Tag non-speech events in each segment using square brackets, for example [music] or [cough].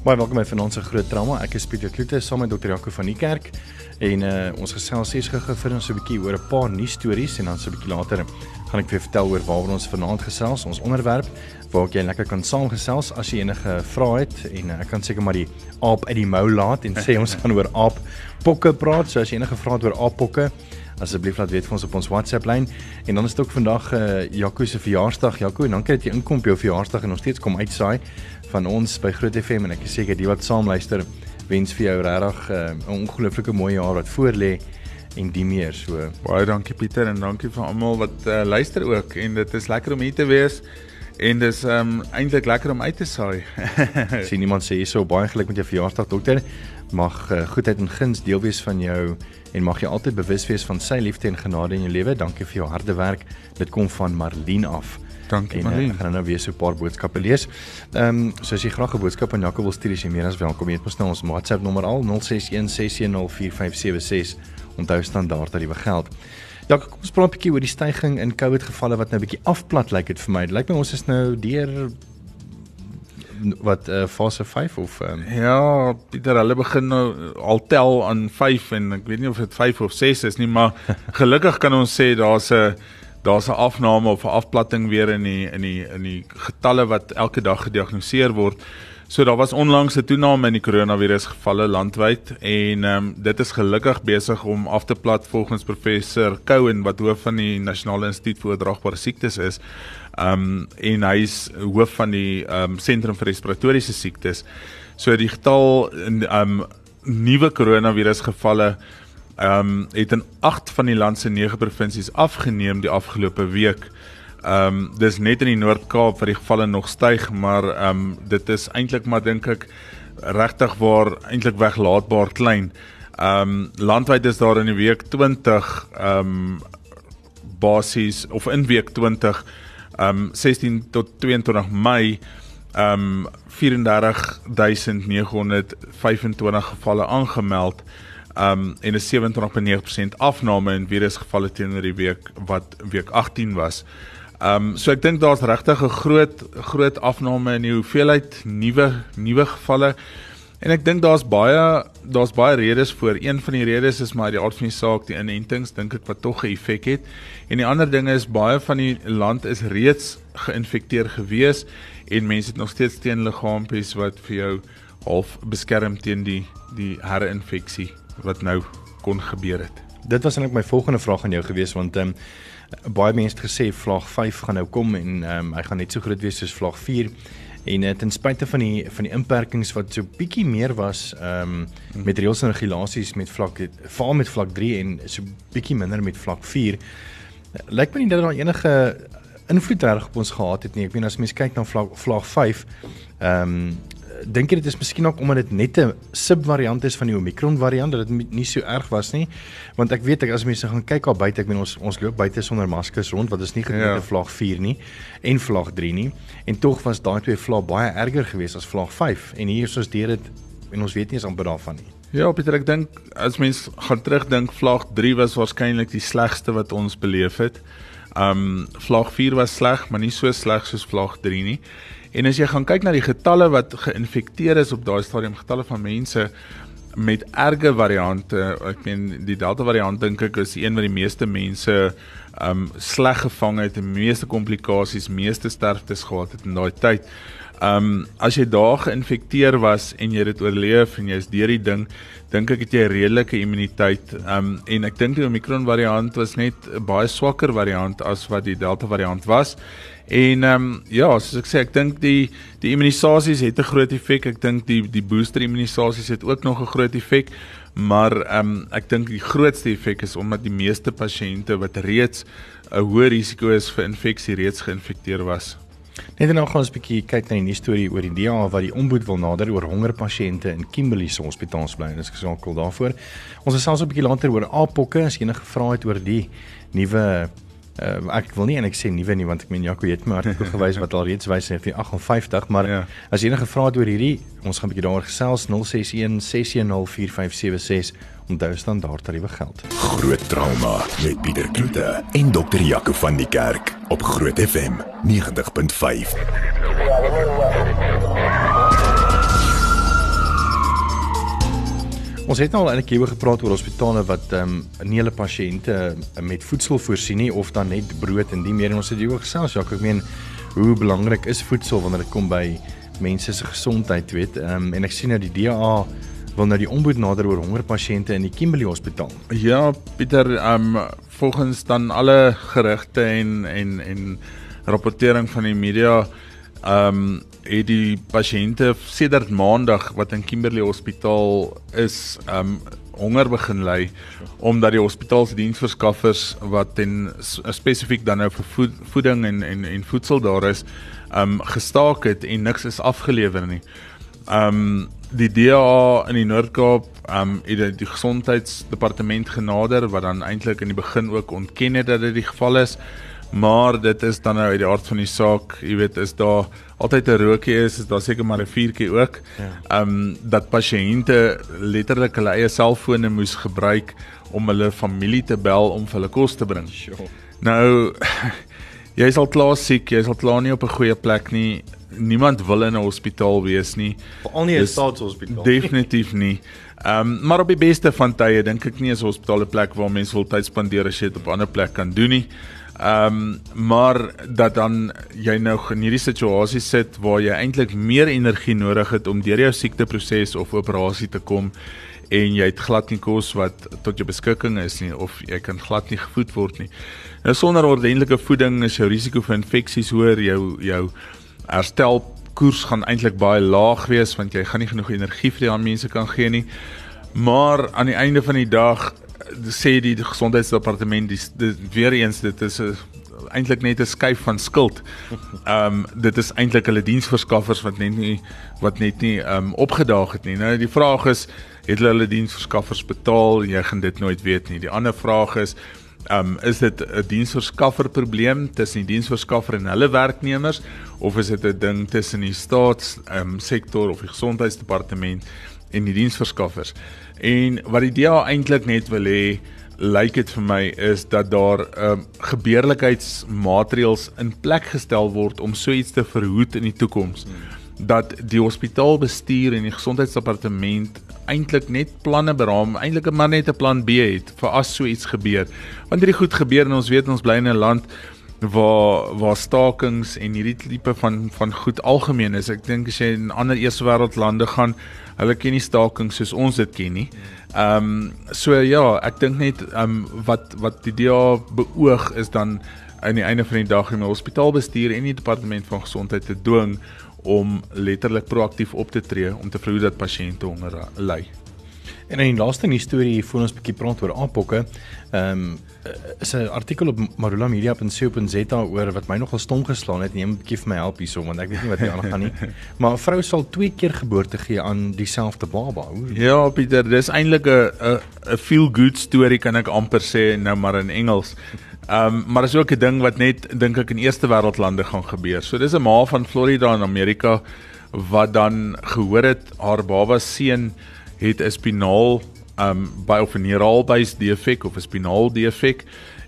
Baie welkom by Finansie Groot Trauma. Ek is Pieter Kloete saam met Dr. Jaco van die kerk en uh, ons gesels sies gou vir ons 'n bietjie oor 'n paar nuus stories en dan so 'n bietjie later gaan ek vir vertel oor waaroor ons vanaand gesels, ons onderwerp waar jy lekker kan saamgesels as jy enige vrae het en uh, ek kan seker maar die aap uit die mou laat en sê ons gaan oor aap pokke praat. So as jy enige vrae het oor aap pokke asseblief laat weet vir ons op ons WhatsApp lyn en dan is dit ook vandag uh, Jaco se verjaarsdag Jaco en dankie dat jy inkom op jou verjaarsdag en nog steeds kom uitsaai van ons by Groot FM en ek is seker die wat saam luister wens vir jou regtig eh, 'n uh, ongelooflike mooi jaar wat voorlê en die meer so. Baie dankie Pieter en dankie vir almal wat uh, luister ook en dit is lekker om hier te wees en dis um eintlik lekker om uit te saai. [laughs] Sien niemand sê hierso baie geluk met jou verjaarsdag dokter. Mag uh, goedheid en guns deel wees van jou en mag jy altyd bewus wees van sy liefde en genade in jou lewe. Dankie vir jou harde werk. Dit kom van Marlene af. Dankie en, Marlene. Ek gaan nou weer so 'n paar boodskappe lees. Ehm um, so as jy graag 'n boodskap aan Jaco wil stuur, is jy meer as welkom. Jy het mos nou ons WhatsApp nommer al 0616104576. Onthou standaard dat dit begeld. Ja, kom ons praat 'n bietjie oor die stygings in COVID gevalle wat nou 'n bietjie afplat lyk dit vir my. Dit lyk my ons is nou deur wat uh, fase 5 of um... Ja, Pieter, hulle begin nou al tel aan 5 en ek weet nie of dit 5 of 6 is nie, maar [laughs] gelukkig kan ons sê daar's 'n daar's 'n afname of 'n afplatting weer in die in die in die getalle wat elke dag gediagnoseer word. So daar was onlangs 'n toename in die koronavirus gevalle landwyd en ehm um, dit is gelukkig besig om af te plat volgens professor Cohen wat hoof van die Nasionale Instituut vir Oordraagbare Siektes is. Ehm um, en hy's hoof van die ehm um, Sentrum vir Respiratoriese Siektes. So die getal in ehm um, nuwe koronavirus gevalle ehm um, het in 8 van die land se 9 provinsies afgeneem die afgelope week. Ehm um, dis net in die Noord-Kaap waar die gevalle nog styg, maar ehm um, dit is eintlik maar dink ek regtig waar eintlik weglaatbaar klein. Ehm um, landwyd is daar in die week 20 ehm um, basies of in week 20 ehm um, 16 tot 22 Mei ehm um, 34925 gevalle aangemeld um en 'n 27.9% afname in virusgevalle teenoor die week wat week 18 was. Um so ek dink daar's regtig 'n groot groot afname in die hoeveelheid nuwe nuwe gevalle. En ek dink daar's baie daar's baie redes vir. Een van die redes is maar die aard van die saak, die inentings dink ek wat tog 'n effek het. En die ander ding is baie van die land is reeds geïnfekteer gewees en mense het nog steeds teenliggaampies wat vir jou half beskerm teen die die herinfeksie wat nou kon gebeur het. Dit was eintlik my volgende vraag aan jou gewees want ehm um, baie mense het gesê vlaag 5 gaan nou kom en ehm um, hy gaan net so groot wees soos vlaag 4 en uh, ten spyte van die van die inperkings wat so bietjie meer was ehm um, met reëls en regulasies met vlak veral met vlak 3 en so bietjie minder met vlak 4 lyk my nie dat daar enige invloed reg op ons gehad het nie ek meen as mens kyk na vlak vlaag 5 ehm um, dink jy dit is miskien ook omdat dit net 'n subvariant is van die Omicron variant dat dit nie so erg was nie want ek weet ek as mense gaan kyk al buite ek meen ons ons loop buite sonder maskers rond wat is nie gedoen ja. te vlaag 4 nie en vlaag 3 nie en tog was daai twee vlae baie erger geweest as vlaag 5 en hier soos deur dit en ons weet nie eens amper daarvan nie Ja Pieter ek dink as mens gaan terugdink vlaag 3 was waarskynlik die slegste wat ons beleef het. Um vlaag 4 was sleg maar nie so sleg soos vlaag 3 nie. En as jy gaan kyk na die getalle wat geïnfekteer is op daai stadium, getalle van mense met erge variante, ek meen die Delta variant dink ek is een wat die meeste mense um sleg gevang het, die meeste komplikasies, meeste sterftes gehad het in daai tyd. Um as jy daar geïnfekteer was en jy dit oorleef en jy's deur die ding, dink ek het jy redelike immuniteit. Um en ek dink die Omicron variant was net 'n baie swakker variant as wat die Delta variant was. En ehm um, ja, soos ek sê, ek dink die die immunisasies het 'n groot effek. Ek dink die die booster immunisasies het ook nog 'n groot effek. Maar ehm um, ek dink die grootste effek is omdat die meeste pasiënte wat reeds 'n hoë risiko is vir infeksie reeds geïnfekteer was. Net nou gaan ons 'n bietjie kyk na die nuus storie oor die DA wat die ombud wil nader oor hongerpasiënte in Kimberley se hospitaal bly. Dis gesakel daarvoor. Ons is selfs 'n bietjie later oor apokke as enige vrae het oor die nuwe uh, ek wil nie en ek sê nuwe nie want ek meen Jaco het my artikel [laughs] gewys wat al reeds wys in 58 maar ja. as enige vrae het oor hierdie ons gaan 'n bietjie daaroor gesels 061 610 4576 onthou standaard tariewe geld. Groot trauma met Pieter Kloete en dokter Jaco van die Kerk op Groot FM 90.5. Ons het nou al eintlik hieroor gepraat oor hospitale wat ehm um, nie hulle pasiënte uh, met voedsel voorsien nie of dan net brood en die meer. En ons het hieroor gesels Jaco ek meen hoe belangrik is voedsel wanneer dit kom by mense se gesondheid weet? Ehm um, en ek sien nou die DA wil nou die ombud nader oor hongerpasiënte in die Kimberley Hospitaal. Ja, Pieter, ehm um, volgens dan alle gerugte en en en rapportering van die media ehm um, het die pasiënte sedert maandag wat in Kimberley Hospitaal is ehm um, honger begin ly omdat die hospitaal se diensverskaffers wat ten spesifiek dan nou vir voed, voeding en en en voedsel daar is ehm um, gestaak het en niks is afgelewer nie. Ehm um, die DA in die Noord-Kaap um het die gesondheidsdepartement genader wat dan eintlik in die begin ook ontken het dat dit die geval is maar dit is dan nou uit die aard van die saak jy weet is daar altyd 'n rookie is is daar seker maar 'n vuurtjie ook ja. um dat pasiënte letterlik hulle eie selfone moes gebruik om hulle familie te bel om vir hulle kos te bring sure. nou [laughs] jy is al klaar siek jy is al klaar nie op 'n goeie plek nie niemand wil in 'n hospitaal wees nie. Veral nie 'n staatshospitaal. Definitief nie. Ehm um, maar op die beste van tye dink ek nie is 'n hospitaal 'n plek waar mense wil tyd spandeer as jy dit op 'n ander plek kan doen nie. Ehm um, maar dat dan jy nou in hierdie situasie sit waar jy eintlik meer energie nodig het om deur jou siekteproses of operasie te kom en jy het glad nie kos wat tot jou beskikking is nie of jy kan glad nie gevoed word nie. Nou sonder ordentlike voeding is jou risiko vir infeksies hoër, jou jou herstel koers gaan eintlik baie laag wees want jy gaan nie genoeg energie vir die aan mense kan gee nie. Maar aan die einde van die dag sê die gesondheidsdepartement dis weer eens dit is 'n eintlik net 'n skuif van skuld. [laughs] Ehm um, dit is eintlik hulle diensverskaffers wat net nie wat net nie ehm um, opgedaag het nie. Nou die vraag is het hulle hulle diensverskaffers betaal? Jy gaan dit nooit weet nie. Die ander vraag is um, is dit 'n diensverskaffer probleem tussen die diensverskaffer en hulle werknemers of is dit 'n ding tussen die staats um, sektor of die gesondheidsdepartement en die diensverskaffers? En wat die DA eintlik net wil hê lyk dit vir my is dat daar um, gebeurlikheidsmaatreëls in plek gestel word om so iets te verhoed in die toekoms. Hmm dat die hospitaalbestuur en die gesondheidsdepartement eintlik net planne beraam, eintlik maar net 'n plan B het vir as so iets gebeur. Want hierdie goed gebeur en ons weet ons bly in 'n land waar waar stakings en hierdie tipe van van goed algemeen is. Ek dink as jy in ander eerste wêreld lande gaan, hulle ken nie stakings soos ons dit ken nie. Ehm um, so ja, ek dink net ehm um, wat wat die DA beoog is dan aan die einde van die dag om die hospitaalbestuur en die departement van gesondheid te dwing om letterlik proaktief op te tree om te verhoed dat pasiënte honger ly. En in die laaste nuus storie voor ons bietjie praat oor aanpokke. Ehm um, is 'n artikel op marulamedia.co.za oor wat my nogal stom geslaan het. Neem 'n bietjie vir my help hierso want ek weet nie wat hier aangaan nie. [laughs] Maar 'n vrou sal twee keer geboorte gee aan dieselfde baba. Hoe? Ja, Pieter, dis eintlik 'n 'n 'n feel good storie kan ek amper sê nou maar in Engels. Ehm um, maar is ook 'n ding wat net dink ek in eerste wêreld lande gaan gebeur. So dis 'n ma van Florida in Amerika wat dan gehoor het haar baba seun het 'n spinaal ehm um, by of 'n neuralbase defek of 'n spinaal defek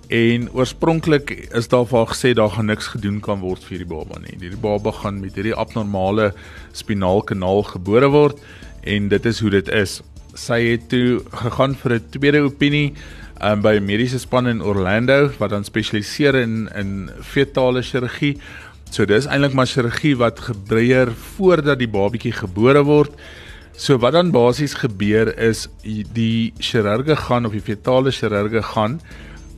en oorspronklik is daar vir haar gesê daar gaan niks gedoen kan word vir die baba nie. Die baba gaan met hierdie abnormale spinaalkanaal gebore word en dit is hoe dit is. Sy het toe gegaan vir 'n tweede opinie um, by 'n mediese span in Orlando wat dan spesialiseer in in fetale chirurgie. So dis eintlik maar chirurgie wat gebruiker voordat die babatjie gebore word. So wat dan basies gebeur is die chirurge gaan of die fetale chirurge gaan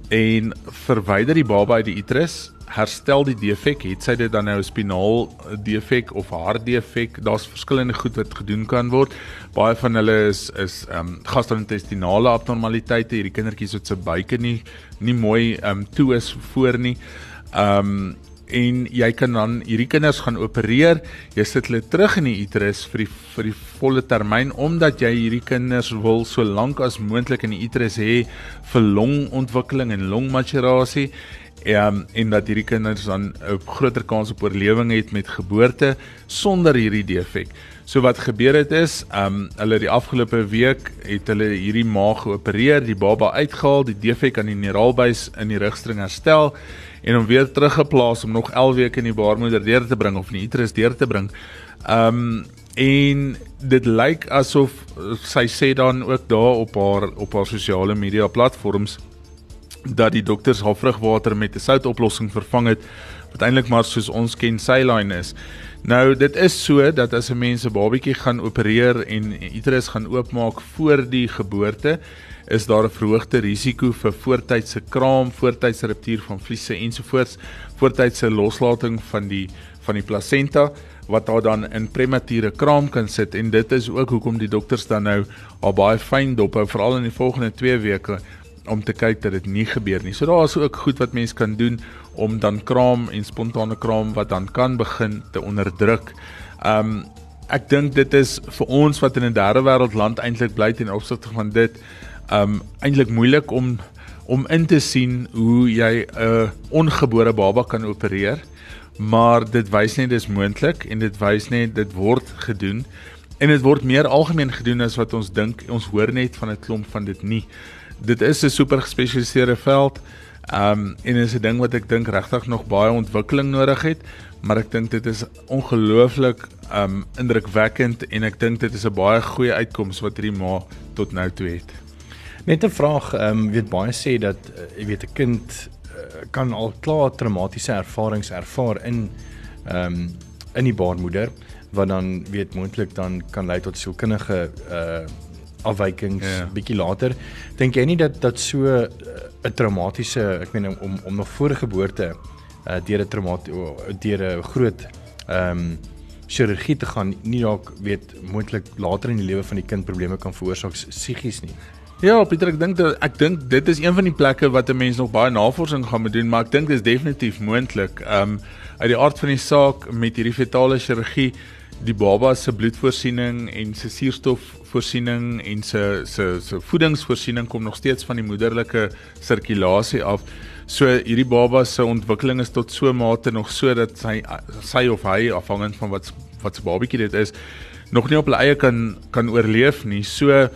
en verwyder die baba uit die uterus herstel die defek, het sy dit dan nou 'n spinaal defek of hart defek? Daar's verskillende goed wat gedoen kan word. Baie van hulle is is ehm um, gastro-intestinale abnormaliteite. Hierdie kindertjies wat se buike nie nie mooi ehm um, toe is voor nie. Ehm um, en jy kan dan hierdie kinders gaan opereer. Jy sit hulle terug in die uterus vir die vir die volle termyn omdat jy hierdie kinders wil so lank as moontlik in die uterus hê vir longontwikkeling en longmaturasie. Um, en dat hierdie kinders dan 'n groter kans op oorlewing het met geboorte sonder hierdie defek. So wat gebeur het is, ehm um, hulle die afgelope week het hulle hierdie maag geopereer, die baba uitgehaal, die defek aan die neuraalbuis in die rugstring herstel en hom weer teruggeplaas om nog 11 weke in die baarmoeder deur te bring of in die uterus deur te bring. Ehm um, en dit lyk asof sy sê dan ook daar op haar op haar sosiale media platforms dat die dokters haar vrugwater met 'n soutoplossing vervang het wat eintlik maar soos ons ken saline is. Nou dit is so dat as 'n mens 'n babatjie gaan opereer en uterus gaan oopmaak voor die geboorte, is daar 'n verhoogde risiko vir voortydse kraam, voortydse ruptuur van vliese ensovoorts, voortydse loslating van die van die plasenta wat daar dan in premature kraam kan sit en dit is ook hoekom die dokters dan nou al baie fyn dop hou veral in die volgende 2 weke om te kyk dat dit nie gebeur nie. So daar is ook goed wat mense kan doen om dan kraam en spontane kraam wat dan kan begin te onderdruk. Um ek dink dit is vir ons wat in 'n derde wêreld land eintlik bly ten opsigte van dit um eintlik moeilik om om in te sien hoe jy 'n ongebore baba kan opereer. Maar dit wys net dis moontlik en dit wys net dit word gedoen en dit word meer algemeen gedoen as wat ons dink. Ons hoor net van 'n klomp van dit nie. Dit is 'n super gespesialiseerde veld. Um en is 'n ding wat ek dink regtig nog baie ontwikkeling nodig het, maar ek dink dit is ongelooflik um indrukwekkend en ek dink dit is 'n baie goeie uitkoms wat hierdie ma tot nou toe het. Net 'n vraag, ehm um, weet baie sê dat uh, jy weet 'n kind uh, kan al klaar traumatiese ervarings ervaar in ehm um, in die baarmoeder wat dan weet moontlik dan kan lei tot sielkundige uh afwykings yeah. Ja. bietjie later. Dink jy nie dat dat so 'n uh, traumatiese, ek meen om om nog voor geboorte uh deur 'n traumatiese deur 'n groot ehm um, chirurgie te gaan nie dalk weet moontlik later in die lewe van die kind probleme kan veroorsaak psigies nie. Ja, Pieter, ek dink ek dink dit is een van die plekke wat 'n mens nog baie navorsing gaan moet doen, maar ek dink dit is definitief moontlik. Ehm um, uit die aard van die saak met hierdie fetale chirurgie, die baba se bloedvoorsiening en sy suurstofvoorsiening en sy sy sy voedingsvoorsiening kom nog steeds van die moederlike sirkulasie af. So hierdie baba se ontwikkeling is tot so 'n mate nog so dat sy sy of hy afhangend van wat wat se babatjie dit is, nog nie op hulle eie kan kan oorleef nie. So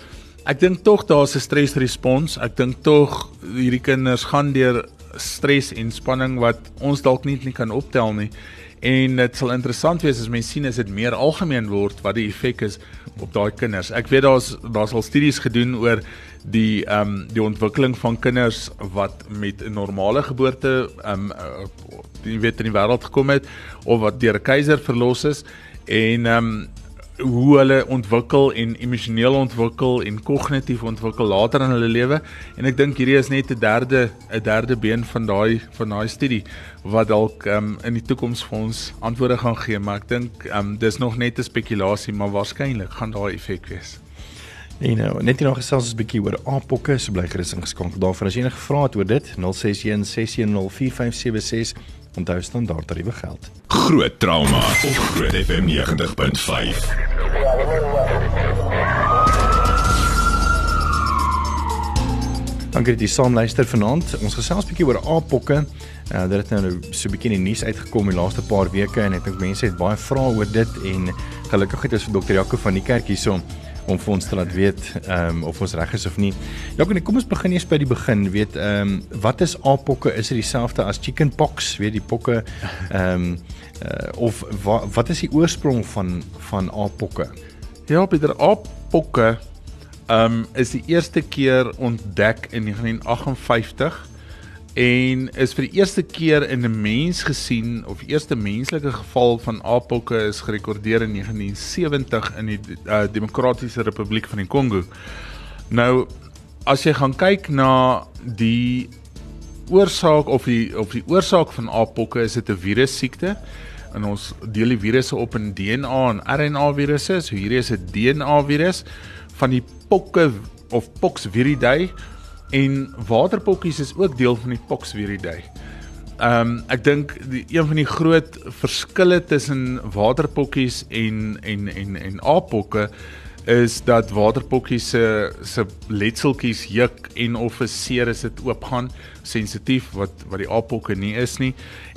Ek dink tog daar's 'n stresrespons. Ek dink tog hierdie kinders gaan deur stres en spanning wat ons dalk nie nie kan optel nie. En dit sal interessant wees as mense sien as dit meer algemeen word wat die effek is op daai kinders. Ek weet daar's daar's al studies gedoen oor die ehm um, die ontwikkeling van kinders wat met 'n normale geboorte ehm um, die weet in die wêreld gekom het of wat deur 'n keiser verlos is en ehm um, hoe hulle ontwikkel en emosioneel ontwikkel en kognitief ontwikkel later in hulle lewe. En ek dink hierdie is net 'n derde 'n derde been van daai van daai studie wat dalk um, in die toekoms vir ons antwoorde gaan gee. Maar ek dink um, dis nog net 'n spekulasie maar waarskynlik gaan daai effek wees. En nou, net hier nog gesels ons 'n bietjie oor apokke, so bly gerus ingeskakel daarvoor. As enige vrae het oor dit 061 610 4576 Onthou standaard tariewe geld. Groot trauma op Groot FM 90.5. Dankie dat jy saam luister vanaand. Ons gesels 'n bietjie oor apokke. Uh, dit het nou so 'n bietjie in die nuus uitgekom die laaste paar weke en ek dink mense het baie vrae oor dit en gelukkig het ons vir dokter Jaco van die kerk hierso om vir ons te laat weet ehm um, of ons reg is of nie. Ja, kom ons begin eers by die begin. Weet ehm um, wat is aapokke? Is dit dieselfde as chickenpox? Weet die pokke ehm um, uh, of wa, wat is die oorsprong van van aapokke? Ja, Pieter, aapokke ehm um, is die eerste keer ontdek in 1958 en is vir die eerste keer in 'n mens gesien of eerste menslike geval van apokke is gerekordeer in 1970 in die uh, Demokratiese Republiek van die Kongo. Nou as jy gaan kyk na die oorsaak of die of die oorsaak van apokke is dit 'n virus siekte en ons deel die virusse op in DNA en RNA virusse. So hierdie is 'n DNA virus van die pokke of Poxviridae En waterpokkies is ook deel van die Poxviridae. Ehm um, ek dink een van die groot verskille tussen waterpokkies en en en en aappokke is dat waterpokkies se se letseltjies juk en of 'n seer is dit oopgaan sensitief wat wat die aappokke nie is nie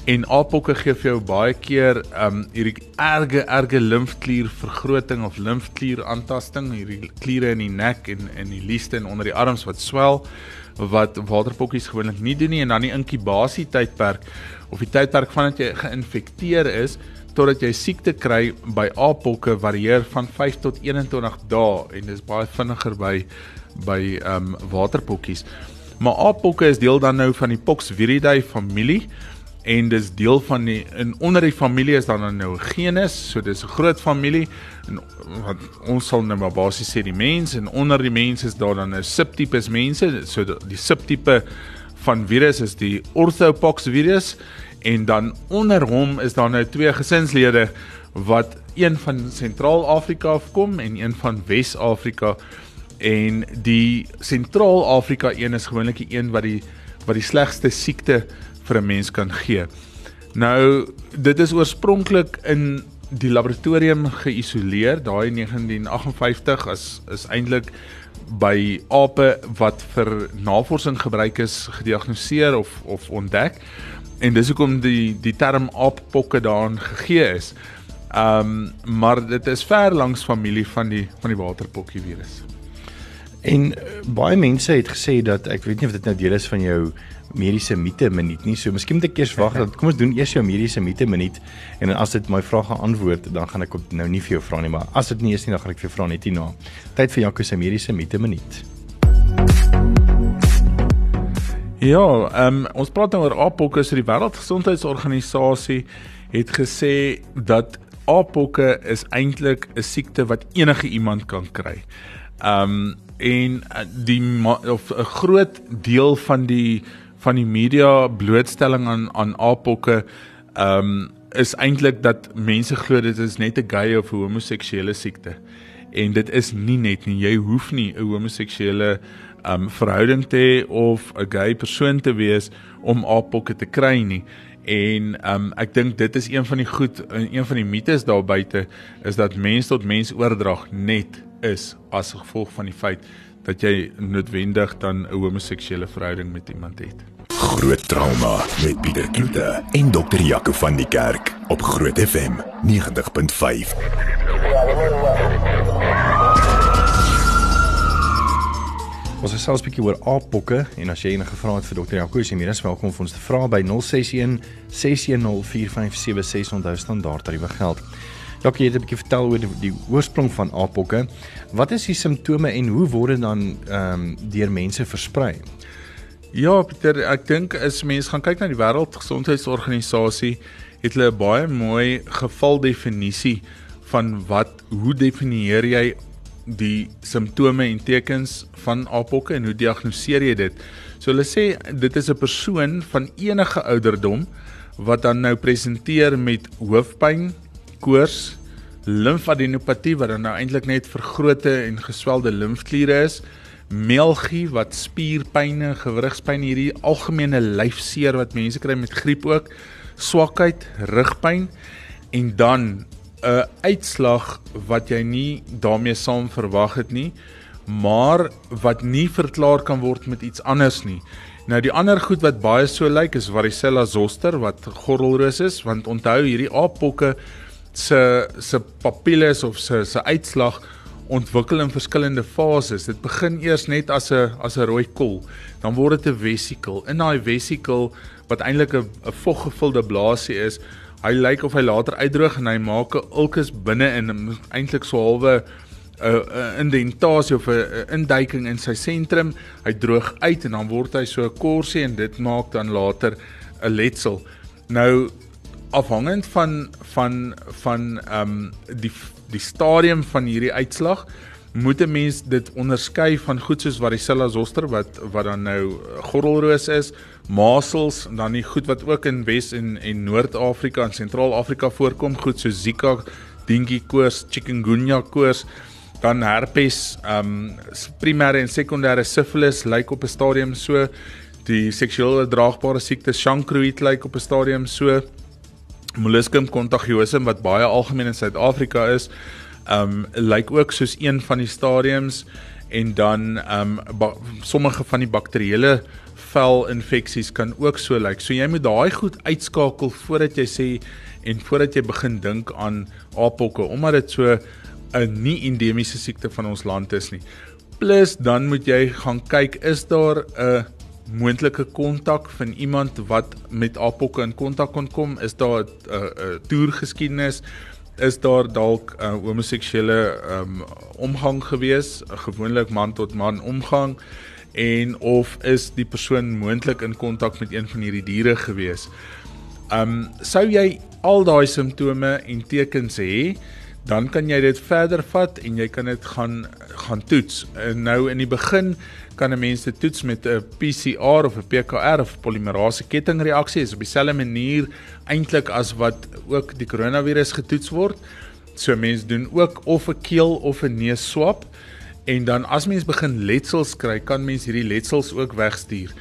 en aappokke gee vir jou baie keer um hierdie erge erge limfklier vergroting of limfklier aantasting hierdie kliere in die nek en in die lieste en onder die arms wat swel wat waterpokkies gewoonlik nie doen nie en dan die inkubasie tydperk of die tydperk vandat jy geïnfekteer is totdat jy siekte kry by aappokke varieer van 5 tot 21 dae en dis baie vinniger by by um, waterpokkies. Maar aappokke is deel dan nou van die Poxviridae familie en dis deel van die in onder die familie is dan nou genus, so dis 'n groot familie. En wat ons sal nou maar basies sê die mens en onder die mens is daar dan 'n nou subtipes mense, so die subtipe van virus is die Orthopox virus. En dan onder hom is daar nou twee gesinslede wat een van Sentraal-Afrika afkom en een van Wes-Afrika. En die Sentraal-Afrika een is gewoonlik die een wat die wat die slegste siekte vir 'n mens kan gee. Nou dit is oorspronklik in die laboratorium geïsoleer daai in 1958 as is eintlik by ape wat vir navorsing gebruik is gediagnoseer of of ontdek en dis hoekom die die term aappokke daarin gegee is. Ehm um, maar dit is ver langs familie van die van die waterpokkie virus. En uh, baie mense het gesê dat ek weet nie of dit nou deel is van jou mediese mite minuut nie. So miskien moet ek eers wag dat kom ons doen eers jou mediese mite minuut en dan as dit my vrae geantwoord dan gaan ek nou nie vir jou vra nie, maar as dit nie is nie dan gaan ek vir jou vra net hierna. Tyd vir Jaco se mediese mite minuut. Ja, ehm um, ons praat nou oor aappokke, so die Wêreldgesondheidsorganisasie het gesê dat aappokke is eintlik 'n siekte wat enige iemand kan kry. Ehm um, en eh, die of 'n groot deel van die van die media blootstelling aan aan aappokke ehm um, is eintlik dat mense glo dit is net 'n gay of homoseksuele siekte. En dit is nie net nie. Jy hoef nie 'n homoseksuele um verhouding te hê of 'n gay persoon te wees om aappokke te kry nie. En um ek dink dit is een van die goed een van die mites daar buite is dat mens tot mens oordrag net is as gevolg van die feit dat jy noodwendig dan 'n homoseksuele verhouding met iemand het. Groot trauma met Pieter Kloete en dokter Jaco van die Kerk op Groot FM 90.5. Ons het selfs 'n bietjie oor aappokke en as jy enige vrae het vir dokter Jaco, is jy as welkom om ons te vra by 061 610 4576 onthou standaard tariewe geld. Jaco, jy het 'n bietjie vertel oor die, die oorsprong van aappokke. Wat is die simptome en hoe word dit dan ehm um, deur mense versprei? Ja, Pieter, ek dink as mense gaan kyk na die Wêreldgesondheidsorganisasie, het hulle 'n baie mooi gevaldefinisie van wat hoe definieer jy die simptome en tekens van apokke en hoe diagnoseer jy dit? So hulle sê dit is 'n persoon van enige ouderdom wat dan nou presenteer met hoofpyn, koors, limfadenopatie wat dan nou eintlik net vergrote en geswelde limfkliere is, melgie wat spierpynne, gewrigspyn hierdie algemene lyfseer wat mense kry met griep ook, swakheid, rugpyn en dan 'n uitslag wat jy nie daarmee saam verwag het nie, maar wat nie verklaar kan word met iets anders nie. Nou die ander goed wat baie so lyk is varicella zoster wat gordelroos is, want onthou hierdie aappokke se se papilles of se se uitslag ontwikkel in verskillende fases. Dit begin eers net as 'n as 'n rooi kol, dan word dit 'n vesikel. In daai vesikel wat eintlik 'n 'n voggevulde blaasie is, hy lyk of hy later uitdroog en hy maak 'n ulkus binne in eintlik so halwe 'n uh, uh, indentasie of 'n induiking in sy sentrum. Hy droog uit en dan word hy so 'n korsie en dit maak dan later 'n letsel. Nou afhangend van van van ehm um, die die stadium van hierdie uitslag moet 'n mens dit onderskei van goed soos varicella zoster wat wat dan nou gordelroos is, masels en dan die goed wat ook in Wes en en Noord-Afrika en Sentraal-Afrika voorkom, goed so Zika, dengue koors, chikungunya koors, dan herpes, ehm um, primêre en sekondêre sifilis lyk op 'n stadium so Die seksueel oordraagbare siekte Chancroid lyk op 'n stadium so Molluscum contagiosum wat baie algemeen in Suid-Afrika is, um lyk ook soos een van die stadiums en dan um sommige van die bakterieële velinfeksies kan ook so lyk. So jy moet daai goed uitskakel voordat jy sê en voordat jy begin dink aan apokke omdat dit so 'n nie endemiese siekte van ons land is nie. Plus dan moet jy gaan kyk is daar 'n moontlike kontak van iemand wat met apokke in kontak kon kom? Is daar 'n uh, uh, toergeskiedenis? Is daar dalk 'n uh, homoseksuele um, omgang gewees, 'n gewoonlik man tot man omgang? En of is die persoon moontlik in kontak met een van hierdie diere gewees? Um sou jy al daai simptome en tekens hê, dan kan jy dit verder vat en jy kan dit gaan gaan toets. En nou in die begin kan 'n mens dit toets met 'n PCR of 'n PCR of polimerase kettingreaksie. Dit is op dieselfde manier eintlik as wat ook die koronavirus getoets word. So mense doen ook of 'n keel of 'n neus swab en dan as mens begin letsels kry, kan mens hierdie letsels ook wegstuur.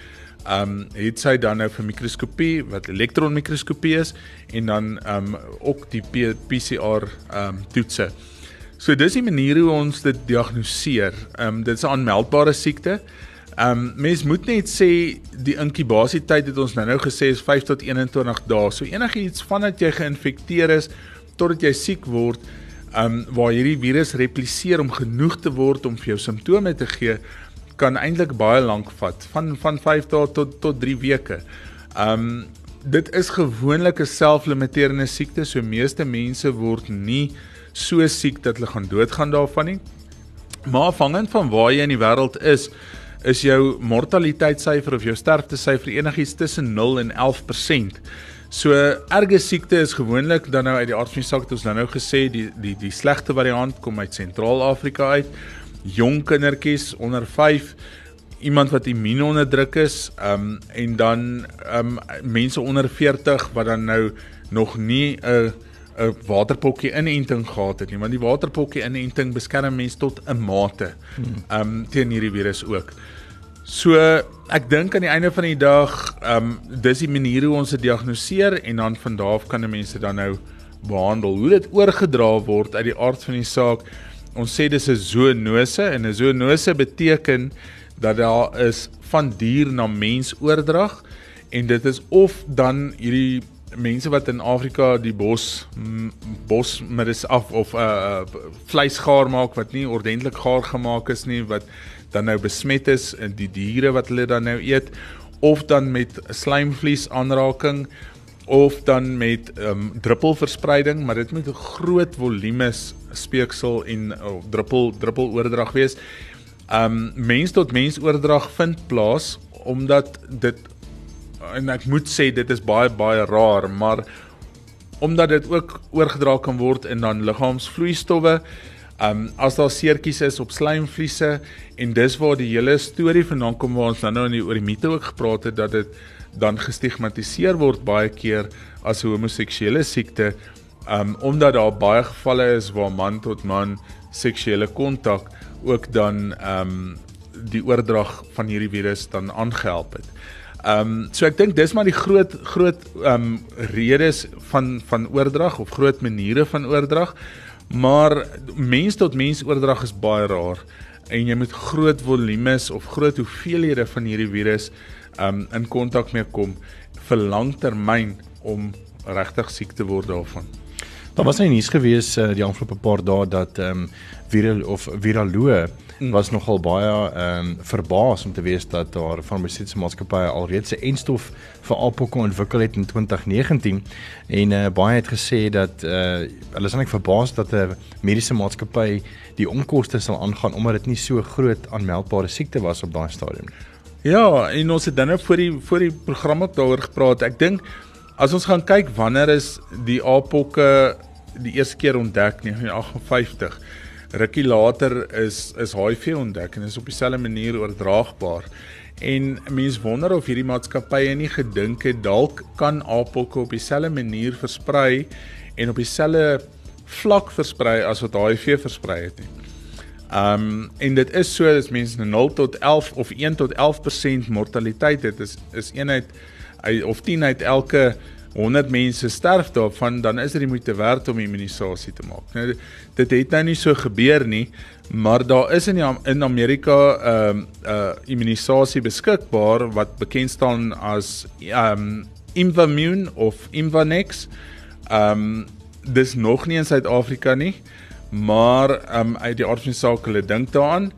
Um het sy dan nou vir mikroskopie wat elektronmikroskopie is en dan um ook die PCR um toetse. So dis die manier hoe ons dit diagnoseer. Ehm um, dit is 'n aanmeldbare siekte. Ehm um, mens moet net sê die inkubasietyd het ons nou-nou gesê is 5 tot 21 dae. So enigiets vandat jy geïnfekteer is totdat jy siek word, ehm um, waar hierdie virus repliseer om genoeg te word om vir jou simptome te gee, kan eintlik baie lank vat, van van 5 dae tot tot 3 weke. Um, dit is gewoonlik 'n selflimiterende siekte, so meeste mense word nie so siek dat hulle gaan doodgaan daarvan nie. Maar afhangend van waar jy in die wêreld is, is jou mortaliteitssyfer of jou sterftesyfer enigiets tussen 0 en 11%. So erge siekte is gewoonlik dan nou uit die aard van die saak het ons nou nou gesê die die die slegte variant kom uit Sentraal-Afrika uit. Jong kindertjies onder 5 iemand wat immuunonderdruk is, ehm um, en dan ehm um, mense onder 40 wat dan nou nog nie 'n uh, 'n waterpokkie inenting gehad het nie, want die waterpokkie inenting beskerm mens tot 'n mate. Hmm. Ehm um, teen hierdie virus ook. So ek dink aan die einde van die dag, ehm um, dis die manier hoe ons dit diagnoseer en dan van daar af kan mense dan nou behandel. Hoe dit oorgedra word uit die aard van die saak. Ons sê dis 'n zoonose en 'n zoonose beteken dat daar is van dier na mens oordrag en dit is of dan hierdie mense wat in Afrika die bos bos met is af of 'n uh, vleis gaar maak wat nie ordentlik gaar gemaak is nie wat dan nou besmet is in die diere wat hulle dan nou eet of dan met slijmvlies aanraking of dan met um, druppelverspreiding maar dit moet 'n groot volumes speeksel en oh, druppel druppel oordrag wees. Um mens tot mens oordrag vind plaas omdat dit en ek moet sê dit is baie baie raar, maar omdat dit ook oorgedra kan word in dan liggaamsvloeistowwe, ehm um, as daar seertjies is op slijmvliese en dis waar die hele storie vandaan kom waar ons nou in die oor die mite ook gepraat het dat dit dan gestigmatiseer word baie keer as 'n homoseksuele siekte, um, omdat daar baie gevalle is waar man tot man seksuele kontak ook dan um, die oordrag van hierdie virus dan aangehelp het. Ehm um, so ek dink dis maar die groot groot ehm um, redes van van oordrag of groot maniere van oordrag. Maar mens tot mens oordrag is baie rar en jy moet groot volumes of groot hoeveelhede van hierdie virus ehm um, in kontak mee kom vir langtermyn om regtig siek te word daarvan. Daar was 'n nuus gewees uh, die afgelope paar dae dat ehm um, viral of viraloë mm. was nogal baie ehm um, verbaas om te weet dat daar farmaseutiese maatskappye alreeds 'n enstof vir apokke ontwikkel het in 2019 en uh, baie het gesê dat uh, hulle is eintlik verbaas dat 'n mediese maatskappy die onkoste sal aangaan omdat dit nie so groot aanmeldbare siekte was op daai stadium nie. Ja, en ons het dan nou voor die voor die program ook daaroor gepraat. Ek dink as ons gaan kyk wanneer is die apokke die eerste keer ontdek 1958 rukkie later is is HIV ontdek en is op dieselfde manier oordraagbaar. En mense wonder of hierdie maatskappye nie gedink het dalk kan apokke op dieselfde manier versprei en op dieselfde vlak versprei as wat HIV versprei het nie. Ehm um, en dit is so dat mense 0 tot 11 of 1 tot 11% mortaliteit het is is eenheid of 10 uit elke 100 mense sterf daarvan dan is dit moeite werd om immunisasie te maak. Nou dit het nou nie so gebeur nie, maar daar is in die, in Amerika 'n uh, 'n uh, immunisasie beskikbaar wat bekend staan as um Imvamune of Imvanex. Um dis nog nie in Suid-Afrika nie, maar um uit die aard van die saak hulle dink daaraan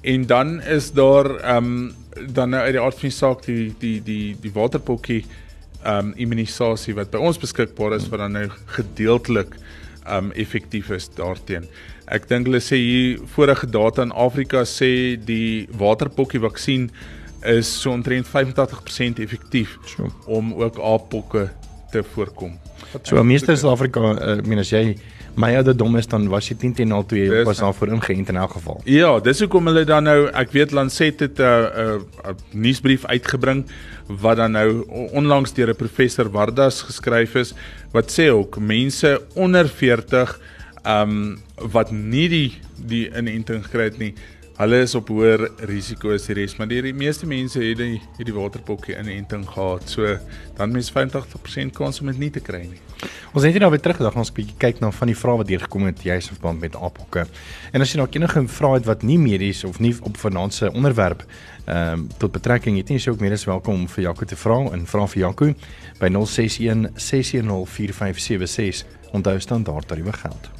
en dan is daar um dan nou uit die aard van die saak die die die die waterpokkie um immunisasie wat by ons beskikbaar is wat dan nou gedeeltelik um effektief is daarteen. Ek dink hulle sê hier vorige data in Afrika sê die waterpokkie vaksin is so omtrent 85% effektief so. om ook aappokke te voorkom. So meeste Suid-Afrika, uh, ek meen as jy my ouderdom is dan was jy 10 teen al toe jy was daarvoor ingeënt in elk geval. Ja, dis hoekom hulle dan nou ek weet Lancet het 'n uh, 'n uh, nuusbrief uitgebring wat dan nou onlangs deur 'n professor Wardas geskryf is wat sê ook mense onder 40 ehm um, wat nie die die inenting gekry het nie hulle is op hoër risiko as die res, maar die, die meeste mense het die hierdie waterpokkie inenting gehad. So dan mens 85% kans om dit nie te kry nie. Ons het nou weer teruggedag ons bietjie kyk na van die vrae wat deur gekom het juis in verband met apokke. En as jy nou enige vrae het wat nie medies of nie op finansie onderwerp ehm um, tot betrekking het nie, is jy ook meer as welkom om vir Jaco te vra en vra vir Jaco by 061 610 4576. Onthou standaard tariewe geld.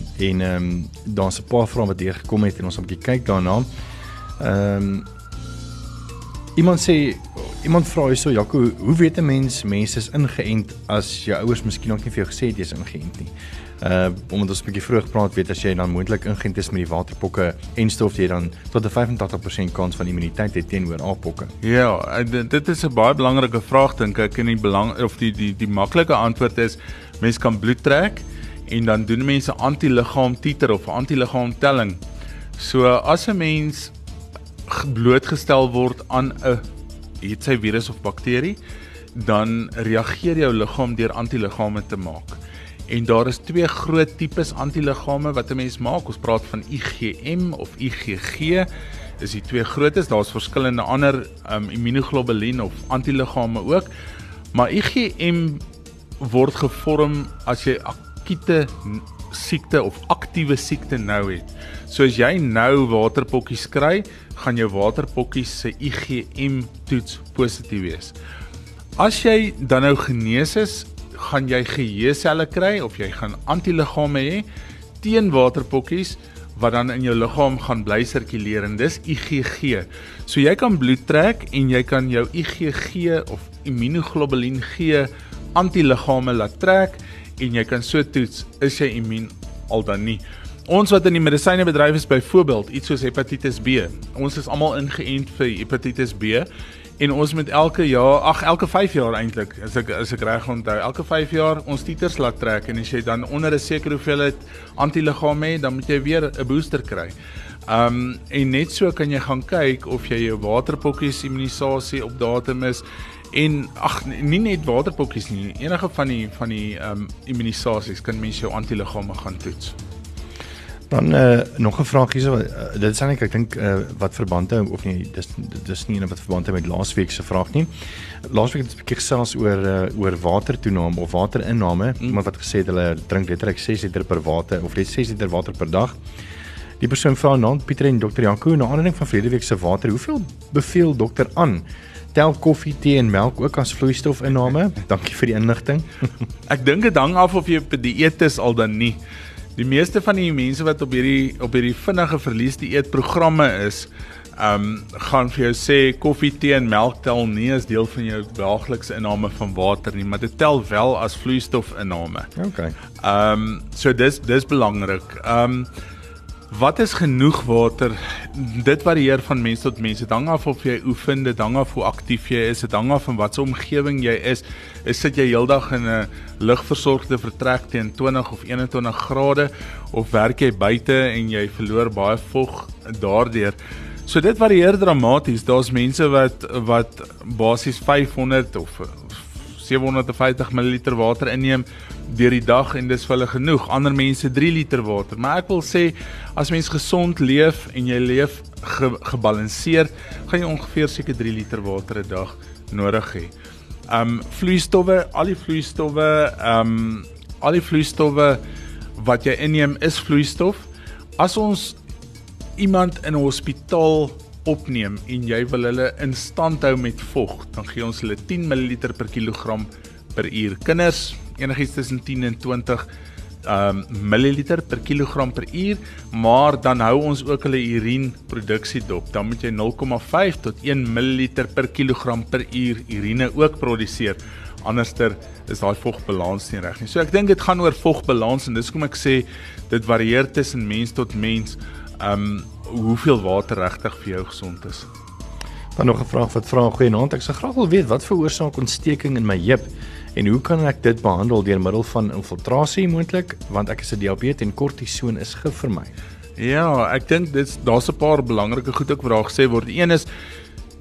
en ehm um, daar's 'n paar vrae wat hier gekom het en ons gaan 'n bietjie kyk daarna. Ehm um, iemand sê iemand vra hyso Jaco, hoe weet 'n mens mense is ingeënt as jou ouers miskien ook nie vir jou gesê het jy's ingeënt nie? Uh omdat ons 'n bietjie vroeg gepraat weet as jy dan moontlik ingeënt is met die waterpokke en stof jy dan tot 'n 85% kans van immuniteit het teenoor aappokke. Ja, dit is 'n baie belangrike vraag dink ek en die belang of die die die maklike antwoord is mens kan bloed trek en dan doen mense antiliggaam titer of antiliggaam telling. So as 'n mens blootgestel word aan 'n het sy virus of bakterie, dan reageer jou liggaam deur antiliggame te maak. En daar is twee groot tipes antiliggame wat 'n mens maak. Ons praat van IgM of IgG. Is die twee grootes. Daar's verskillende ander um, immunoglobulien of antiliggame ook. Maar IgM word gevorm as jy akiete siekte of aktiewe siekte nou het. So as jy nou waterpokkies kry, gaan jou waterpokkies se IgM toets positief wees. As jy dan nou genees is, gaan jy geheueselle kry of jy gaan antiliggame hê teen waterpokkies wat dan in jou liggaam gaan bly sirkuleer en dis IgG. So jy kan bloed trek en jy kan jou IgG of immunoglobulien G antiliggame laat trek en jy kan so toets is jy immuun al dan nie. Ons wat in die medisynebedryf is byvoorbeeld iets soos hepatitis B. Ons is almal ingeënt vir hepatitis B en ons moet elke jaar, ag elke 5 jaar eintlik, as ek as ek reg onthou, elke 5 jaar ons titers laat trek en as jy dan onder 'n sekere hoeveelheid antiliggame het, dan moet jy weer 'n booster kry. Um en net so kan jy gaan kyk of jy jou waterpokkies immunisasie op datum is En ag nie net waterpokkies nie, enige van die van die ehm um, immunisasies kan mens jou antiliggame gaan toets. Dan eh uh, nog 'n vraag hierso, uh, dit is eintlik ek dink eh uh, wat verband hou of nie, dis dis nie wat verband hou met laasweek se vraag nie. Laasweek het ons 'n bietjie gesels oor uh, oor watertoename of waterinname, mm. iemand wat gesê het hulle drink letterlik 6 liter per water of net 6 liter water per dag. Die persoon vra nou Pieter en dokter Janko na aanleiding van verlede week se water, hoeveel beveel dokter aan? tel koffie, tee en melk ook as vloeistofinname? Dankie vir die inligting. [laughs] ek dink dit hang af of jy op die dieet is al dan nie. Die meeste van die mense wat op hierdie op hierdie vinnige verlies dieet programme is, ehm um, gaan vir jou sê koffie, tee en melk tel nie as deel van jou daaglikse inname van water nie, maar dit tel wel as vloeistofinname. OK. Ehm um, so dis dis belangrik. Ehm um, Wat is genoeg water? Dit varieer van mens tot mens. Dit hang af of jy oefen, dit hang af hoe aktief jy is, dit hang af van watter omgewing jy is. Is sit jy heeldag in 'n ligversorgde vertrek teen 20 of 21 grade of werk jy buite en jy verloor baie vog daardeur? So dit varieer dramaties. Daar's mense wat wat basies 500 of 750 ml water inneem deur die dag en dis vir hulle genoeg. Ander mense 3 liter water. Maar ek wil sê as mens gesond leef en jy leef ge, gebalanseerd, gaan jy ongeveer seker 3 liter water 'n dag nodig hê. Um vloeistowwe, al die vloeistowwe, um al die vloeistowwe wat jy inneem is vloeistof. As ons iemand in 'n hospitaal opneem en jy wil hulle in stand hou met vog, dan gee ons hulle 10 ml per kilogram per uur. Kinders enigiets tussen 10 en 20 um milliliter per kilogram per uur, maar dan hou ons ook hulle urine produksie dop. Dan moet jy 0,5 tot 1 milliliter per kilogram per uur urine ook produseer. Anderster is daai vogbalans nie reg nie. So ek dink dit gaan oor vogbalans en dis hoekom ek sê dit varieer tussen mens tot mens um hoeveel water regtig vir jou gesond is. Dan nog 'n vraag wat vra goeie naam. Ek sou graag wil weet wat veroorsaak ontsteking in my heup en hoe kan ek dit behandel deur middel van infiltrasie moontlik want ek is 'n diabetes en kortison is gif vir my. Ja, ek dink dit daar's 'n paar belangrike goed ook vrae gesê word. Een is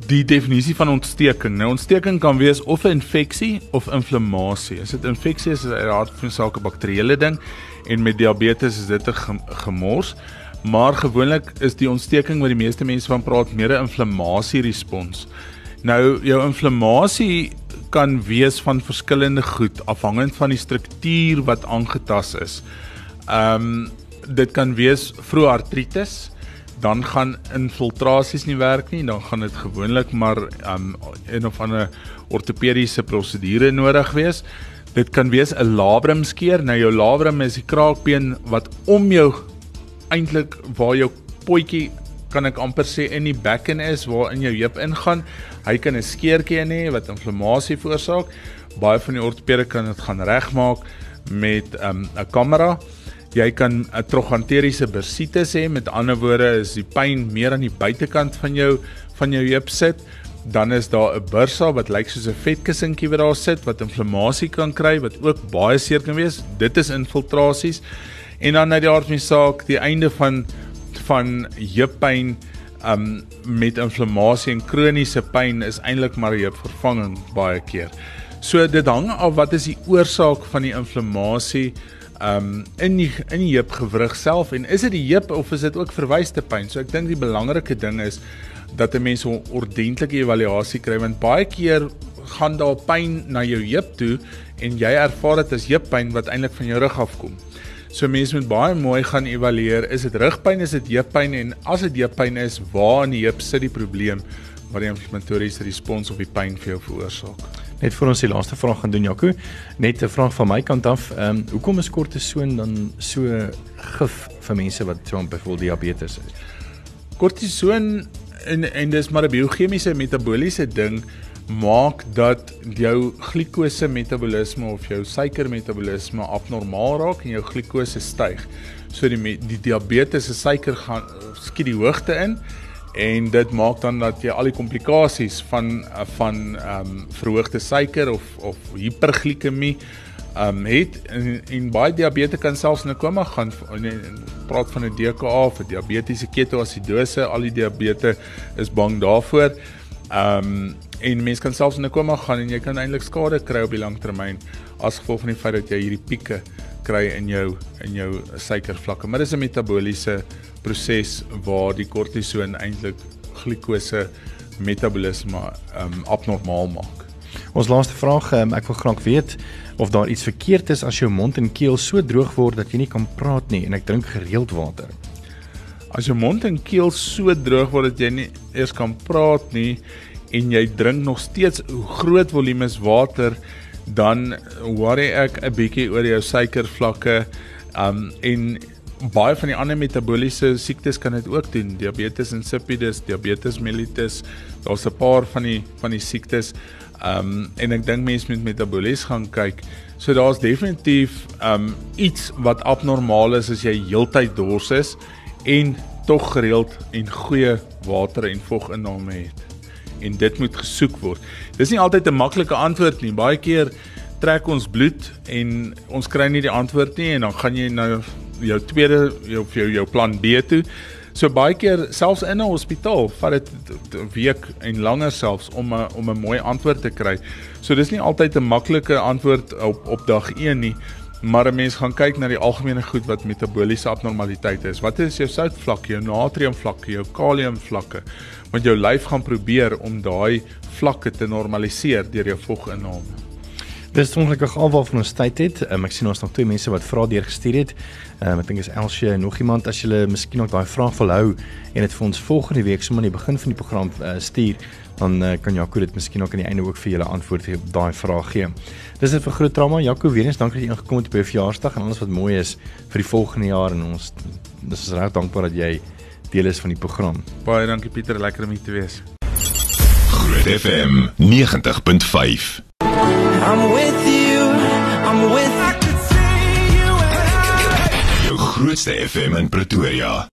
die definisie van ontsteking. Nou ontsteking kan wees of 'n infeksie of inflammasie. As dit infeksie is, is dit 'n aard van sake bakterieële ding en met diabetes is dit 'n gemors. Maar gewoonlik is die ontsteking wat die meeste mense van praat meer 'n inflammasie respons. Nou jou inflammasie kan wees van verskillende goed afhangend van die struktuur wat aangetas is. Ehm um, dit kan wees vroeë artritis, dan gaan infiltrasies nie werk nie, dan gaan dit gewoonlik maar ehm um, een of ander ortopediese prosedure nodig wees. Dit kan wees 'n labrum skeer. Nou jou labrum is die kraakbeen wat om jou eintlik waar jou potjie kan ek amper sê in die bekken is waar in jou heup ingaan. Hy kan 'n skeurtjie hê wat inflammasie veroorsaak. Baie van die ortopede kan dit gaan regmaak met ehm, 'n um, kamera. Jy kan 'n trochanteriese bursitis hê. Met ander woorde is die pyn meer aan die buitekant van jou van jou heup sit. Dan is daar 'n bursa wat lyk soos 'n vetkussentjie wat daar sit wat inflammasie kan kry wat ook baie seer kan wees. Dit is infiltrasies. En dan uit die aard van die saak, die einde van van heuppyn um met inflammasie en kroniese pyn is eintlik maar heupvervanging baie keer. So dit hang af wat is die oorsaak van die inflammasie um in die in die heupgewrig self en is dit die heup of is dit ook verwyste pyn? So ek dink die belangrike ding is dat 'n mens 'n ordentlike evaluasie kry want baie keer gaan daar pyn na jou heup toe en jy ervaar dit as heuppyn wat eintlik van jou rug afkom. So mense moet baie mooi gaan evalueer, is dit rugpyn, is dit heuppyn en as dit heuppyn is, waar in die heup sit die probleem wat die inflammatoriese respons op die pyn vir jou veroorsaak? Net vir ons die laaste vraag gaan doen Jaco. Net 'n vraag van my kant af. Ehm um, hoekom is kortison dan so gif vir mense wat so byvoorbeeld diabetes het? Kortison en en dis maar 'n biochemiese metabooliese ding maak dat jou glikose metabolisme of jou suiker metabolisme abnormaal raak en jou glikose styg. So die die diabetes se suiker gaan skiet die hoogte in en dit maak dan dat jy al die komplikasies van van ehm um, verhoogde suiker of of hiperglikemie ehm um, het en, en baie diabetes kan selfs in 'n koma gaan en, en praat van 'n DKA 'n diabetiese ketoasidose al die diabetes is bang daarvoor. Ehm um, en mense kan selfs in 'n koma gaan en jy kan eintlik skade kry op die lang termyn as gevolg van die feit dat jy hierdie pieke kry in jou in jou suikervlakke. Maar dis 'n metabooliese proses waar die kortison eintlik glikose metabolisme um abnormaal maak. Ons laaste vraag, um, ek wil graag weet of daar iets verkeerd is as jou mond en keel so droog word dat jy nie kan praat nie en ek drink gereeld water. As jou mond en keel so droog word dat jy nie eers kan praat nie en jy drink nog steeds groot volumes water, dan worry ek 'n bietjie oor jou suikervlakke. Um en baie van die ander metabooliese siektes kan dit ook doen. Diabetes insipidus, diabetes mellitus, daar's 'n paar van die van die siektes. Um en ek dink mense moet metabolies gaan kyk. So daar's definitief um iets wat abnormaal is as jy heeltyd dors is en tog gereeld en goeie water en voginname het. En dit moet gesoek word. Dis nie altyd 'n maklike antwoord nie. Baie keer trek ons bloed en ons kry nie die antwoord nie en dan gaan jy nou jou tweede jou jou, jou plan B toe. So baie keer selfs in 'n hospitaal vat dit 'n week en langer selfs om 'n om 'n mooi antwoord te kry. So dis nie altyd 'n maklike antwoord op op dag 1 nie, maar 'n mens gaan kyk na die algemene goed wat metabooliese abnormaliteite is. Wat is jou soutvlakke, jou natriumvlakke, jou kaliumvlakke? Want jou lyf gaan probeer om daai vlakke te normaliseer deur jou voginname. Dis ongelukkig al waarvan ons tyd het. Um, ek sien ons nog twee mense wat vrae deurgestuur het. Um, ek dink is Elsie en nog iemand as jy miskien nog daai vraag wil hou en dit vir ons volgende week sommer aan die begin van die program uh, stuur, dan uh, kan Jaco dit miskien ook aan die einde ook vir julle antwoord op daai vraag gee. Dis dit vir groot drama. Jaco, weer eens dankie dat jy ingekom het by jou verjaarsdag en alles wat mooi is vir die volgende jaar en ons dis is reg dankbaar dat jy deel is van die program. Baie dankie Pieter, lekker om hier te wees. Groot FM 90.5 I'm with you. I'm with you. Grootste FM in Pretoria.